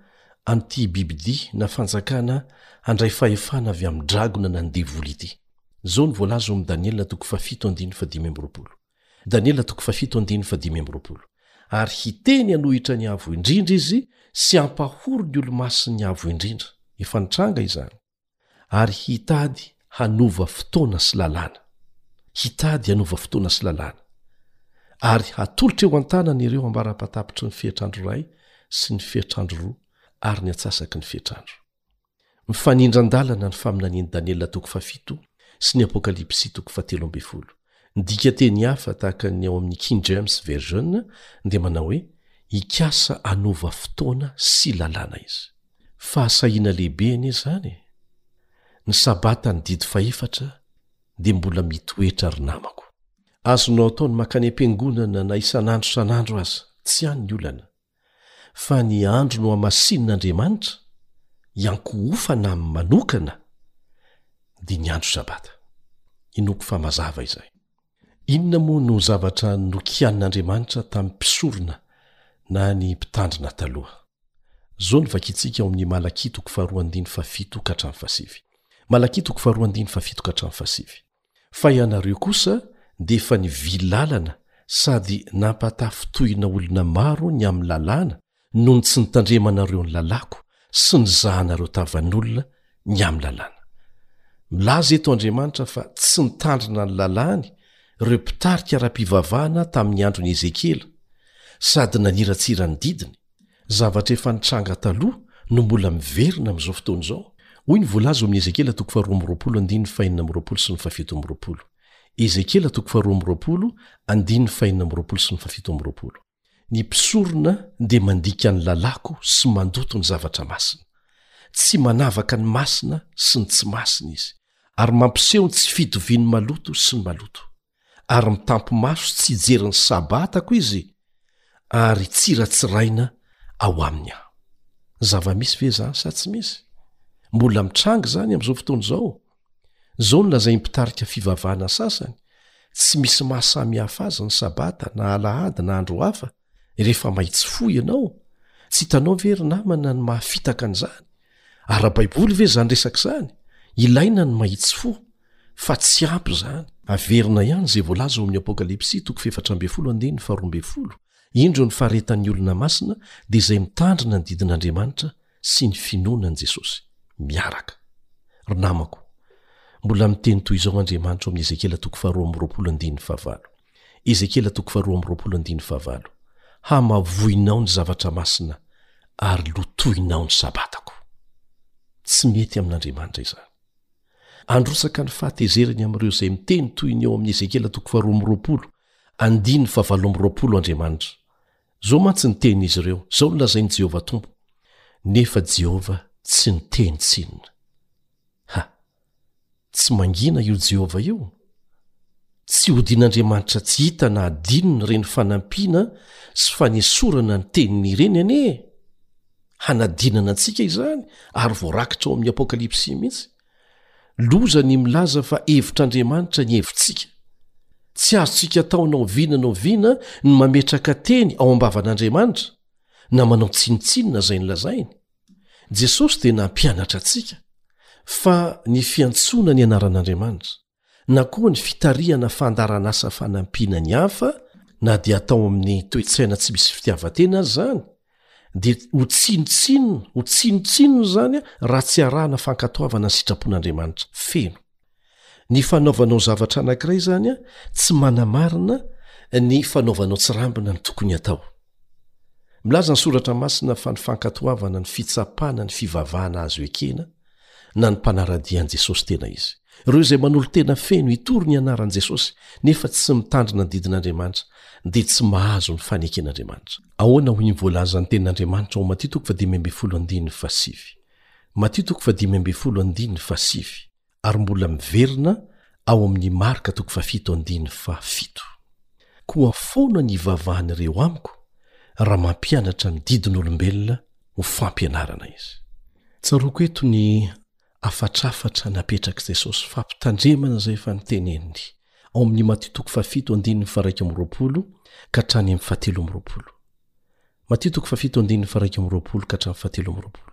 an'ity bibidia na fanjakana handray fahefana avy amin'ny dragona na ny devoly ity? Izao no voalaza ao amin'ny Daniela toko fahafito andininy fahadimy amby roapolo, Daniela toko fahafito andininy fahadimy amby roapolo, Ary hiteny hanohitra ny Avo Indrindra izy sy hampahory ny Olomasin'ny Avo Indrindra. Efa nitranga izany. ary hitady hanova fotoana sy lalàna, hitady hanova fotoana sy lalàna, ary hatolotra eo an-tanany ireo ambaram-patapitry ny fehitr'andro iray sy ny fehitr'andro roa ary ny antsasaky ny fehitr'andro. Mifanindran-dalana ny faminanian'i Daniela toko fahafito sy ny Apokalypsy toko fahatelo ambin'ny folo. Ny dikan-teny hafa tahaka ny ao amin'ny King James Version dia manao hoe, Hikasa hanova fotoana sy lalàna izy. Fahasahiana lehibe anie izany e! Ny Sabata ny didy fahefatra dia mbola mitoetra ry namako. Azonao atao ny mankany am-piangonana na isan'andro isan'andro aza, tsy any ny olana. Fa ny andro nohamasinin'Andriamanitra, iankohofana aminy manokana, dia ny andro Sabata. Inoako fa mazava izay. Inona moa no zavatra nokianin'Andriamanitra tamin'ny mpisorona na ny mpitandrina taloha? Izao no vakintsika ao amin'ny Malakia toko faharoa andininy fahafito ka hatramin'ny fahasivy. Malakia toko faharoa andininy fahafito ka hatramin'ny fahasivy. Fa ianareo kosa dia efa nivily lalana sady nampahatafintohina olona maro ny amin'ny lalàna noho ny tsy nitandremanareo ny lalàko sy ny zahanareo tavan'olona ny amin'ny lalàna. Milaza eto Andriamanitra fa tsy nitandrina ny lalàny ireo mpitarika ara-pivavahana tamin'ny andron'i Ezekiela, sady naniratsira ny didiny, zavatra efa nitranga taloha no mbola miverina amin'izao fotoana izao, hoy ny voalaza ao amin'ny Ezekiela toko faharoa amby roapolo andininy fahenina amby roapolo sy ny fahafito amby roapolo, Ezekiela toko faharoa amby roapolo andininy fahenina amby roapolo sy ny fahafito amby roapolo. Ny mpisorona dia mandika ny lalàko sy mandoto ny zavatra masina. Tsy manavaka ny masina sy ny tsy masina izy, ary mampiseho ny tsy fitovian'ny maloto sy ny maloto. Ary mitampi-maso tsy hijery ny Sabatako izy, ary tsy hiratsiraina ao aminy aho. Zava-misy ve izany sa tsy misy? Mbola mitranga izany amin'izao fotoana izao? Izao no lazain'ny mpitarika fivavahana sasany, Tsy misy maha samy hafa azy ny Sabata na Alahady na andro hafa, rehefa may tsy foy ianao. Tsy hitanao ve ry namana ny maha fitaka an'izany? Ara-baiboly ve izany resaka izany? Ilaina ny may tsy foy, fa tsy ampy izany. Averina ihany izay voalaza ao amin'ny Apokalypsy toko fahefatra ambin'ny folo andininy faharoa ambin'ny folo, Indro ny faharetan'ny olona masina dia izay mitandrina ny didin'Andriamanitra sy ny finoana an'i Jesosy miaraka. Ry namako, mbola miteny toy izao Andriamanitra ao amin'ny Ezekiela toko faharoa amby roapolo andininy fahavalo. Ezekiela toko faharoa amby roapolo andininy fahavalo, Hamavoinao ny zavatra masina ary lotoinao ny Sabatako. Tsy mety amin'Andriamanitra izany. Androtsaka ny fahatezerany amin'ireo izay miteny toy ny ao amin'ny Ezekiela toko faharoa amby roapolo andininy fahavalo amby roapolo Andriamanitra. Izao mantsy ny tenin'izy ireo, 'Izao no lazain'i Jehovah Tompo, nefa Jehovah tsy niteny tsinona. Ha! Tsy mangina io Jehovah io? Tsy hodian'Andriamanitra tsy hita na hadinony ireny fanampiana sy fanesorana ny teniny ireny anie e! Hanadinana antsika izany ary voarakitra ao amin'ny Apokalypsy mihitsy. Loza ny milaza fa hevitr'Andriamanitra ny hevitsika. Tsy azontsika atao na oviana na oviana ny mametraka teny ao am-bavan'Andriamanitra, na manao tsinontsinona izay nolazainy. Jesosy dia nampianatra antsika fa ny fiantsoana ny anaran'Andriamanitra. na koa ny fitarihana fandaharanasa fanampiana ny hafa na dia atao amin'ny toe-tsaina tsy misy fitiavan-tena aza izany, dia ho tsinontsinona, ho tsinontsinona izany raha tsy arahana fankatoavana ny sitrapon'Andriamanitra feno. Ny fanaovanao zavatra anankiray izany tsy manamarina ny fanaovanao tsirambina ny tokony hatao. Milaza ny Soratra Masina fa ny fankatoavana ny fitsapana ny fivavahana azo ekena na ny mpanara-dia an'i Jesosy tena izy. Ireo izay manolo-tena feno hitory ny anaran'i Jesosy nefa tsy mitandrina ny didin'Andriamanitra dia tsy mahazo ny faneken'Andriamanitra. Ahoana hoy ny voalazan'ny Tenin'Andriamanitra ao Matio toko fahadimy ambin'ny folo andininy fahasivy? Matio toko fahadimy ambin'ny folo andininy fahasivy. ary mbola miverina ao amin'ny Marka toko fahafito andininy fahafito. Koa foana ny hivavahan'ireo amiko raha mampianatra ny didin'olombelona ho fampianarana izy. Tsaroako eto ny hafatrafatra napetrak'i Jesosy fampitandremana izay efa noteneniny ao amin'ny Matio toko fahafito andininy faharaika amby roapolo ka hatrany amin'ny fahatelo amby roapolo. Matio toko fahafito andininy faharaika amby roapolo ka hatramin'ny fahatelo amby roapolo.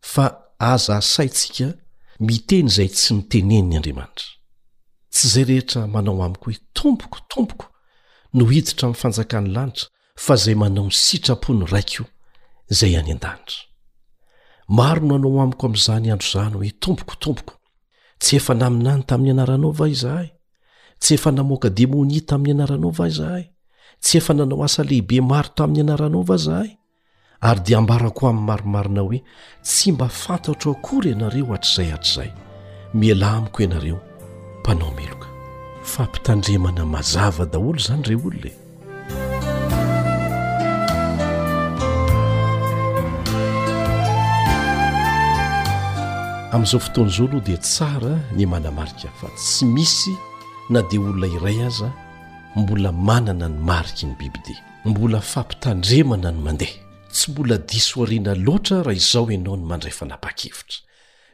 fa aza asaintsika miteny izay tsy noteneniny Andriamanitra. Tsy izay rehetra manao amiko hoe Tompoko, Tompoko no hiditra amin'ny fanjakan'ny lanitra fa izay manao ny sitrapon'ny Raiko izay any an-danitra. Maro no hanao amiko amin'izany andro izany hoe Tompoko, Tompoko, tsy efa naminany tamin'ny anaranao va izahay? Tsy efa namoaka demonia tamin'ny anaranao va izahay? Tsy efa nanao asa lehibe maro tamin'ny anaranao va izahay? Ary dia ambarako amin'ny marimarina hoe tsy mba fantatro akory ianareo hatrizay hatrizay. Mialà amiko ianareo mpanao meloka. Fampitandremana mazava daholo izany re olona e! Amin'izao fotoana izao aloha dia tsara ny manamarika fa tsy misy na dia olona iray aza mbola manana ny mariky ny bibidia. Mbola fampitandremana ny mandeha. Tsy mbola diso ariana loatra raha izao ianao no mandray fanapahan-kevitra.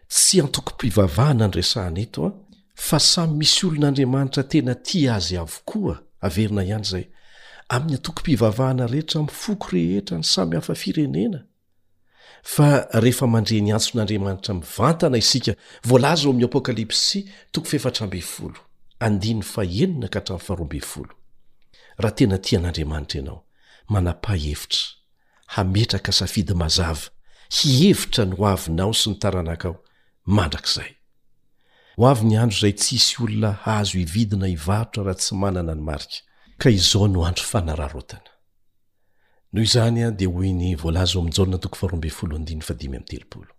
Tsy antokom-pivavahana no resahana eto an, fa samy misy olon'Andriamanitra tena tia azy avokoa, averina ihany izay, amin'ny antokom-pivavahana rehetra amin'ny foko rehetra ny samy hafa firenena, Fa rehefa mandre ny antson'Andriamanitra mivantana isika, voalaza ao amin'ny Apokalypsy, toko fahefatra ambin'ny folo, andininy fahenina ka hatramin'ny faharoa ambin'ny folo, Raha tena tia an'Andriamanitra ianao, manapa-hevitra, hametraka safidy mazava, hihevitra ny hoavinao sy ny taranakao, mandrakizay. Ho avy ny andro izay tsy hisy olona hahazo hividy na hivarotra raha tsy manana ny marika. Ka izao no andro fanararaotana. Noho izany dia hoy ny voalaza ao amin'ny Jaona toko faharoa ambin'ny folo andininy fahadimy amby telopolo.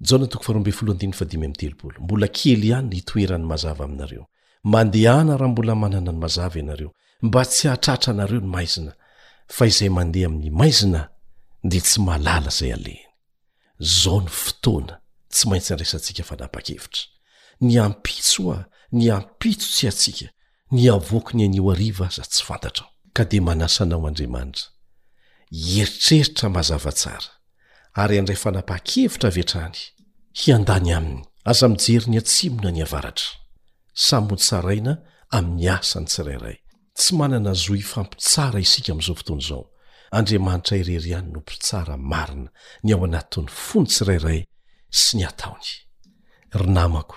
Jaona toko faharoa ambin'ny folo andininy fahadimy amby telopolo, Mbola kely ihany ny hitoeran'ny mazava aminareo. Mandehana raha mbola manana ny mazava ianareo, mba tsy hahatratra anareo ny maizina, fa izay mandeha amin'ny maizina dia tsy mahalala izay alehiny. Izao ny fotoana tsy maintsy andraisantsika fanapa-kevitra. Ny ampitso ho'a, ny ampitso tsy antsika, Ny havoaky ny anio hariva aza tsy fantatrao. Ka dia manasa anao Andriamanitra, hieritreritra mazava tsara, ary handray fanapahan-kevitra avy hatrany, hiandà ny aminy. Aza mijery ny atsimo na ny avaratra. Samy ho tsaraina amin'ny asa ny tsirairay. Tsy manana zo hifampitsara isika amin'izao fotoana izao. Andriamanitra irery ihany no mpitsara marina ny ao anatin'ny fon'ny tsirairay sy ny ataony. Ry namako,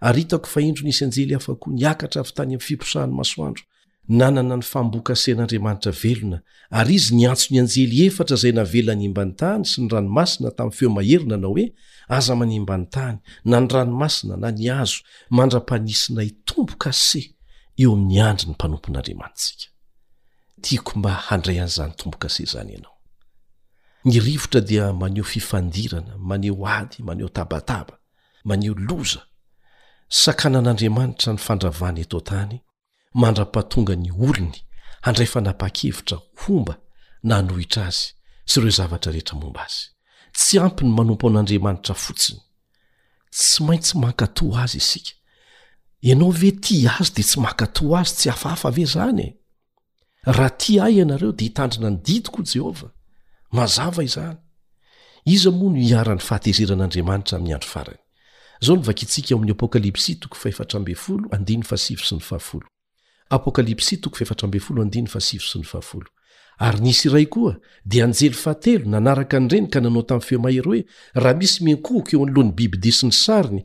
Ary hitako fa indro nisy anjely hafa koa niakatra avy tany amin'ny fiposahan'ny masoandro, nanana ny fambokasen'Andriamanitra velona, ary izy niantso ny anjely efatra izay navela hanimba ny tany sy ny ranomasina tamin'ny feo mahery nanao hoe, Aza manimba ny tany, na ny ranomasina, na ny hazo, mandra-panisinay tombo-kase eo amin'ny andry ny mpanompon'Andriamanitsika. Tiako mba handray an'izany tombo-kase izany ianao. Ny rivotra dia maneho fifandirana, maneho ady, maneho tabataba. maneho loza sakanan'Andriamanitra ny fandravana eto an-tany mandra-pahatonga ny olony handray fanapahan-kevitra homba na hanohitra azy sy ireo zavatra rehetra momba azy. Tsy ampy ny manompo an'Andriamanitra fotsiny. Tsy maintsy mankatò azy isika. Ianao ve tia azy dia tsy mankatò azy tsy hafahafa ve izany e? raha tia ahy ianareo dia hitandrina ny didiko jehovah mazava izany iza moa no hiharan'ny fahatezeran'andriamanitra amin'ny andro farany zao ny vakintsika ao amin'ny apokalypsy toko faefatraambe folo andiny fasivo sy ny fahafolo apokalypsy toko faefatraambe folo andiny fasivo sy ny fahafolo ary nisy iray koa dia anjely fahatelo nanaraka an'ireny ka nanao tamin'ny feomahery hoe raha misy miankohoka eo an'lohan'ny bibidia sy ny sariny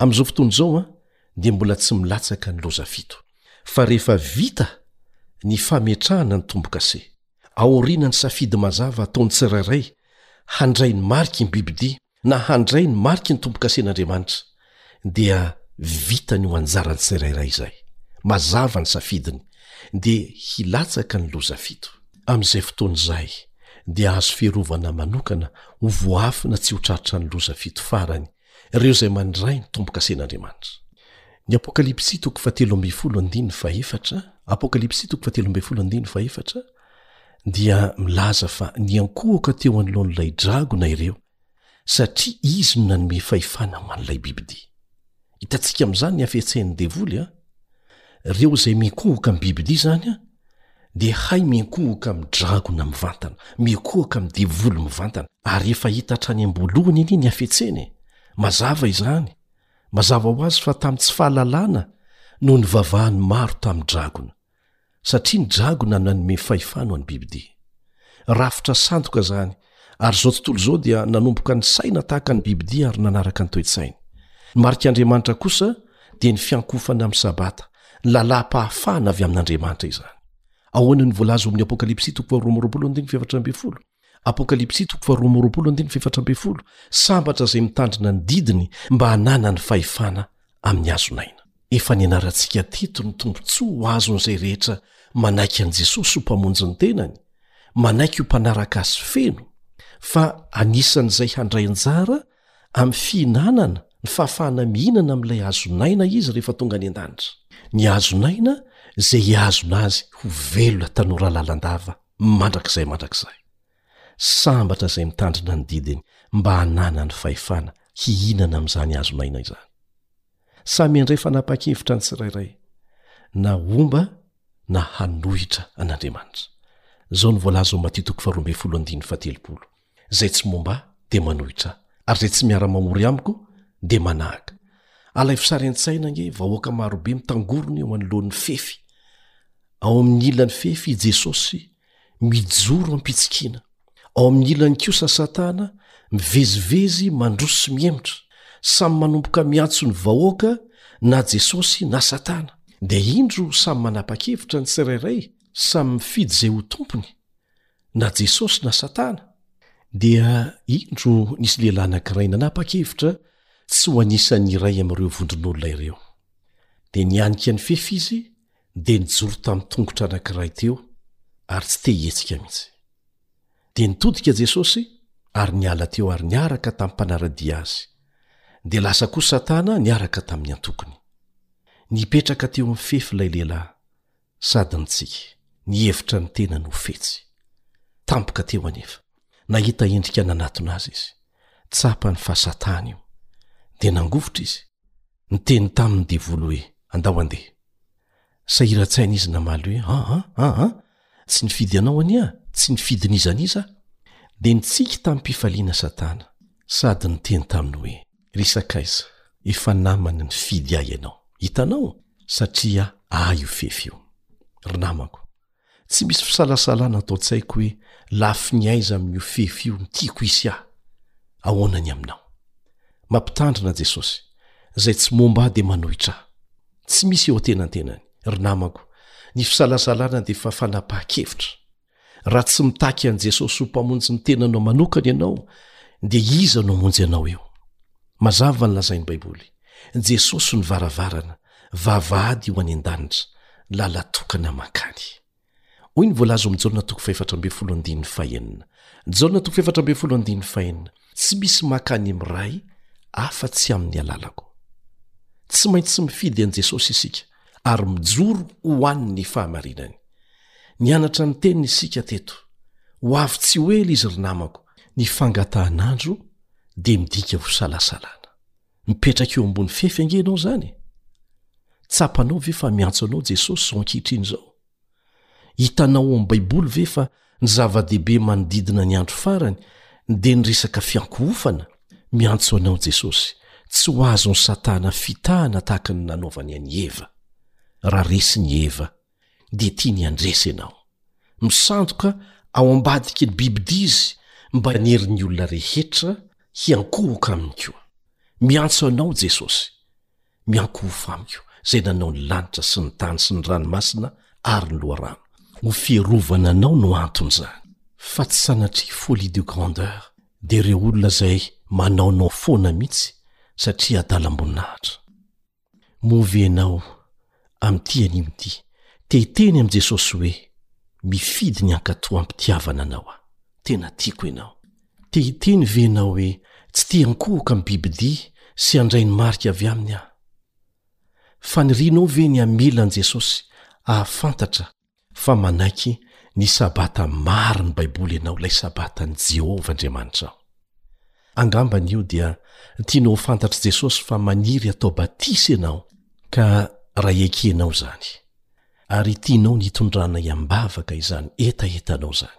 Amin'izao fotoana izao an, dia mbola tsy milatsaka ny loza fito. Fa rehefa vita ny fametrahana ny tombo-kase, aorianan'ny safidy mazava ataon'ny tsirairay handray ny mariky ny bibidia na handray ny mariky ny tombo-kasen'Andriamanitra, dia vitany ho anjaran'ny tsirairay izay. Mazava ny safidiny, dia hilatsaka ny loza fito. Amin'izay fotoana izay, dia azo fiarovana manokana ho voaafina tsy ho tratra ny loza fito farany ireo izay mandray ny tombokasen'Andriamanitra. Ny Apokalypsy toko fahatelo ambin'ny folo andininy fahefatra, Apokalypsy toko fahatelo ambin'ny folo andininy fahefatra, dia milaza fa niankohoka teo anoloan'ilay dragona ireo satria izy no nanome fahefana ho an'ilay bibidia. Hitantsika amin'izany ny hafetsen'ny devoly a! Reo zay mikohoka am bibidia zany an de hay mikohoka am dragona mivantana, mikohoka am devoly mivantana, ary efa hita hatrany amboalohany anie ny hafetsena e! mazava izany, mazava ho azy fa tam tsy fahalalana no nivavahan maro tam dragona, satria ny dragona no nanome fahefana ho an'ny bibidia. Rafitra sandoka izany, ary izao tontolo izao dia nanomboka nisaina tahaka ny bibidia ary nanaraka ny toe-tsainy. Ny marik'Andriamanitra kosa dia ny fiankohofana amin'ny Sabata, ny lalàm-pahafahana avy amin'Andriamanitra izany. Ahoana no voalaza ao amin'ny Apokalypsy toko faharoa amby roapolo andininy fahefatra ambin'ny folo? Sambatra izay mitandrina ny didiny mba hananany fahefana amin'ny hazon'aina. Efa nianarantsika teto ny tombontsoa ho azon'izay rehetra manaiky an'i Jesosy ho Mpamonjy ny tenany, manaiky ho mpanaraka Azy feno, fa anisan'izay handray anjara amin'ny fihinanana ny fahafahana mihinana amin'ilay hazon'aina izy rehefa tonga any an-danitra, ny hazon'aina izay hihazona azy ho velona tanora lalandava. mandrakizay mandrakizay. Sambatra izay mitandrina ny didiny mba hananany fahefana hihinana amin'izany hazo maina izany. Samy handray fanapahan-kevitra ny tsirairay na homba na hanohitra an'Andriamanitra. Izao ny voalaza ao Matio toko faharoa ambin'ny folo andininy fahatelopolo. Izay tsy momba ahy dia manohitra ahy, ary izay tsy miara-mamory amiko dia manahaka. Alaivo sary an-tsaina ange, vahoaka maro be mitangorona eo anoloan'ny fefy. Ao amin'ny ilany fefy i Jesosy, mijoro am-pitsikiana. Ao amin'ny ilany kosa Satana, mivezivezy, mandroso sy mihemotra. Samy manomboka miantso ny vahoaka na Jesosy na Satana. Dia indro samy manapa-kevitra ny tsirairay, samy mifidy izay ho tompony. na Jesosy na Satana, dia indro nisy lehilahy anankiray nanapa-kevitra tsy ho anisan'ny iray amin'ireo vondron'olona ireo. Dia nianika nifefy izy, dia nijoro tamin'ny tongotra anankiray teo, ary tsy te hihetsika mihitsy. Dia nitodika Jesosy ary niala teo ary niaraka tamin'ny mpanara-dia azy, dia lasa koa Satana niaraka tamin'ny antokony. Nipetraka teo amin'ny fefy ilay lehilahy, Sady nitsiky, nihevitra ny tenany ho fetsy. Tampoka teo anefa, nahita endrika nanatona azy izy. Tsapany fa Satana io. Dia nangovitra izy. Niteny taminy ny devoly hoe, Andao handeha. Sahiran-tsaina izy namaly hoe, Aa, aa, tsy nifidy anao anie aho, tsy nifidy n'iza n'iza aho. Dia nitsiky tamim-pifaliana Satana, sady niteny taminy hoe, Resaka aiza? Efa namany nifidy ahy ianao, hitanao? Satria ahy io fefy io. Ry namako, tsy misy fisalasalana ato an-tsaiko hoe lafiny aiza amin'io fefy io no tiako hisy ahy. Ahoana ny aminao? Mampitandrina Jesosy, izay tsy momba ahy dia manohitra ahy. Tsy misy eo an-tenantenany, ry namako, ny fisalasalana dia efa fanapahan-kevitra. Raha tsy mitaky an'i Jesosy ho Mpamonjy ny tenanao manokana ianao, dia iza no hamonjy anao eo? Mazava ny lazain'ny Baiboly, Jesosy no varavarana, vavahady ho any an-danitra, lalan-tokana mankany. Hoy ny voalaza ao amin'ny Jaona toko fahefatra ambin'ny folo andininy fahenina. Jaona toko fahefatra ambin'ny folo andininy fahenina, tsy misy mankany amin'ny Ray afa-tsy amin'ny alalako. Tsy maintsy mifidy an'i Jesosy isika. ary mijoro ho an' ny fahamarinany. Nianatra ny Teniny isika teto. Ho avy tsy ho ela izy, ry namako. Ny fangatahan' andro dia midika ho salasalana. Mipetraka eo ambony fefy ange ianao izany e! Tsapanao ve fa miantso anao Jesosy izao ankehitriny izao? Hitanao ao amin'ny Baiboly ve fa ny zava-dehibe manodidina ny andro farany dia ny resaka fiankohofana? Miantso anao Jesosy, tsy ho azon'i Satana fitahana tahaka ny nanaovany an'i Eva. Raha resy ny Eva, dia tiany handresy ianao. Misandoka ao ambadiky ny bibidia izy mba hanery ny olona rehetra hiankohoka aminy koa. Miantso anao Jesosy. Miankohofa amiko, Izay nanao ny lanitra sy ny tany sy ny ranomasina ary ny loharano. Ho fiarovana anao no anton'izany. Fa tsy sanatria folie de grandeur dia ireo olona izay manaonao foana mihitsy satria adalam-boninahitra. Move ianao Amin'ity anio ity, te hiteny amin'i Jesosy hoe, Mifidy ny hankatò am-pitiavana Anao aho. Tena tiako Ianao. Te hiteny ve ianao hoe, Tsy te hankohoka amin'ny bibi-dia sy handray ny marika avy aminy aho? Fanirianao ve ny hamela an'i Jesosy hahafantatra fa manaiky ny Sabata marin'ny Baiboly ianao, ilay Sabatan'i Jehovah Andriamanitrao. Angambany io dia tiany ho fantatr'i Jesosy fa maniry hatao batisa ianao, ka raha ekenao izany, ary tianao ny hitondranay am-bavaka izany hetahetanao izany,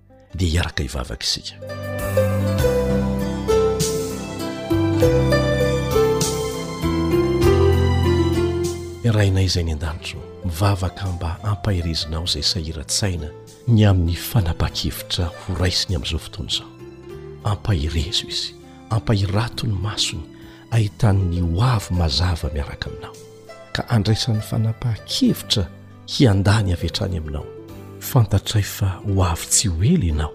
dia hiaraka hivavaka isika irainay izay ny an-danitro mivavaka mba hampaherezinao izay sahiran-tsaina ny amin'ny fanapa-kevitra ho raisiny amin'izao fotoana izao ampaherezo izy ampahirato ny masony ahitan'ny ho avy mazava miaraka aminao ka andraisan'ny fanapaha-kevitra hiandany avy hatrany aminao. Fantatray fa ho avy tsy ho ela ianao.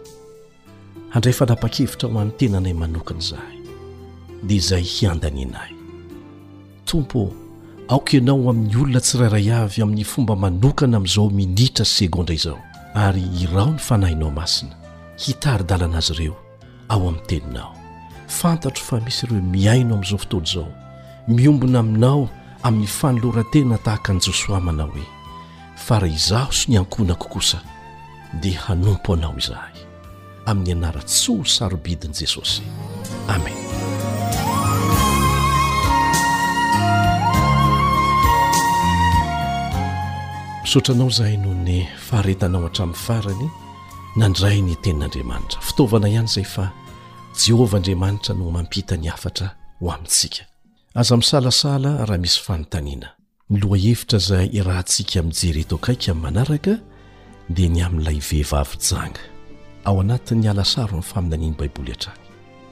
Handray fanapan-kevitra ho an'ny tenanay manokana izahay, dia izay hiandanianay. Tompo ô, aoka Ianao ho amin'ny olona tsirairay avy amin'ny fomba manokana amin'izao minitra sy segondra izao, ary iraho ny Fanahinao Masina hitari-dalana azy ireo. ao amin'ny teninao fantatro fa misy ireo mihaino amin'izao fotoana izao miombona aminao amin'ny fanolorantena tahaka an'i josoa manao hoe fa raha izaho sy ny ankohonako kosa dia hanompo anao izahay amin'ny anaran-tsoa sarobidin'i jesosy amen misaotra anao izahay noho ny faharetanao hatramin'ny farany Nandray ny Tenin'Andriamanitra. Fitaovana ihany izay fa Jehovah Andriamanitra no mampita ny hafatra ho amintsika. Aza misalasala raha misy fanontaniana. Ny lohahevitra izay irahantsika mijery eto akaiky amin'ny manaraka dia ny amin'ilay vehivavy janga ao anatin'ny alasaron'ny faminanian'ny Baiboly hatrany.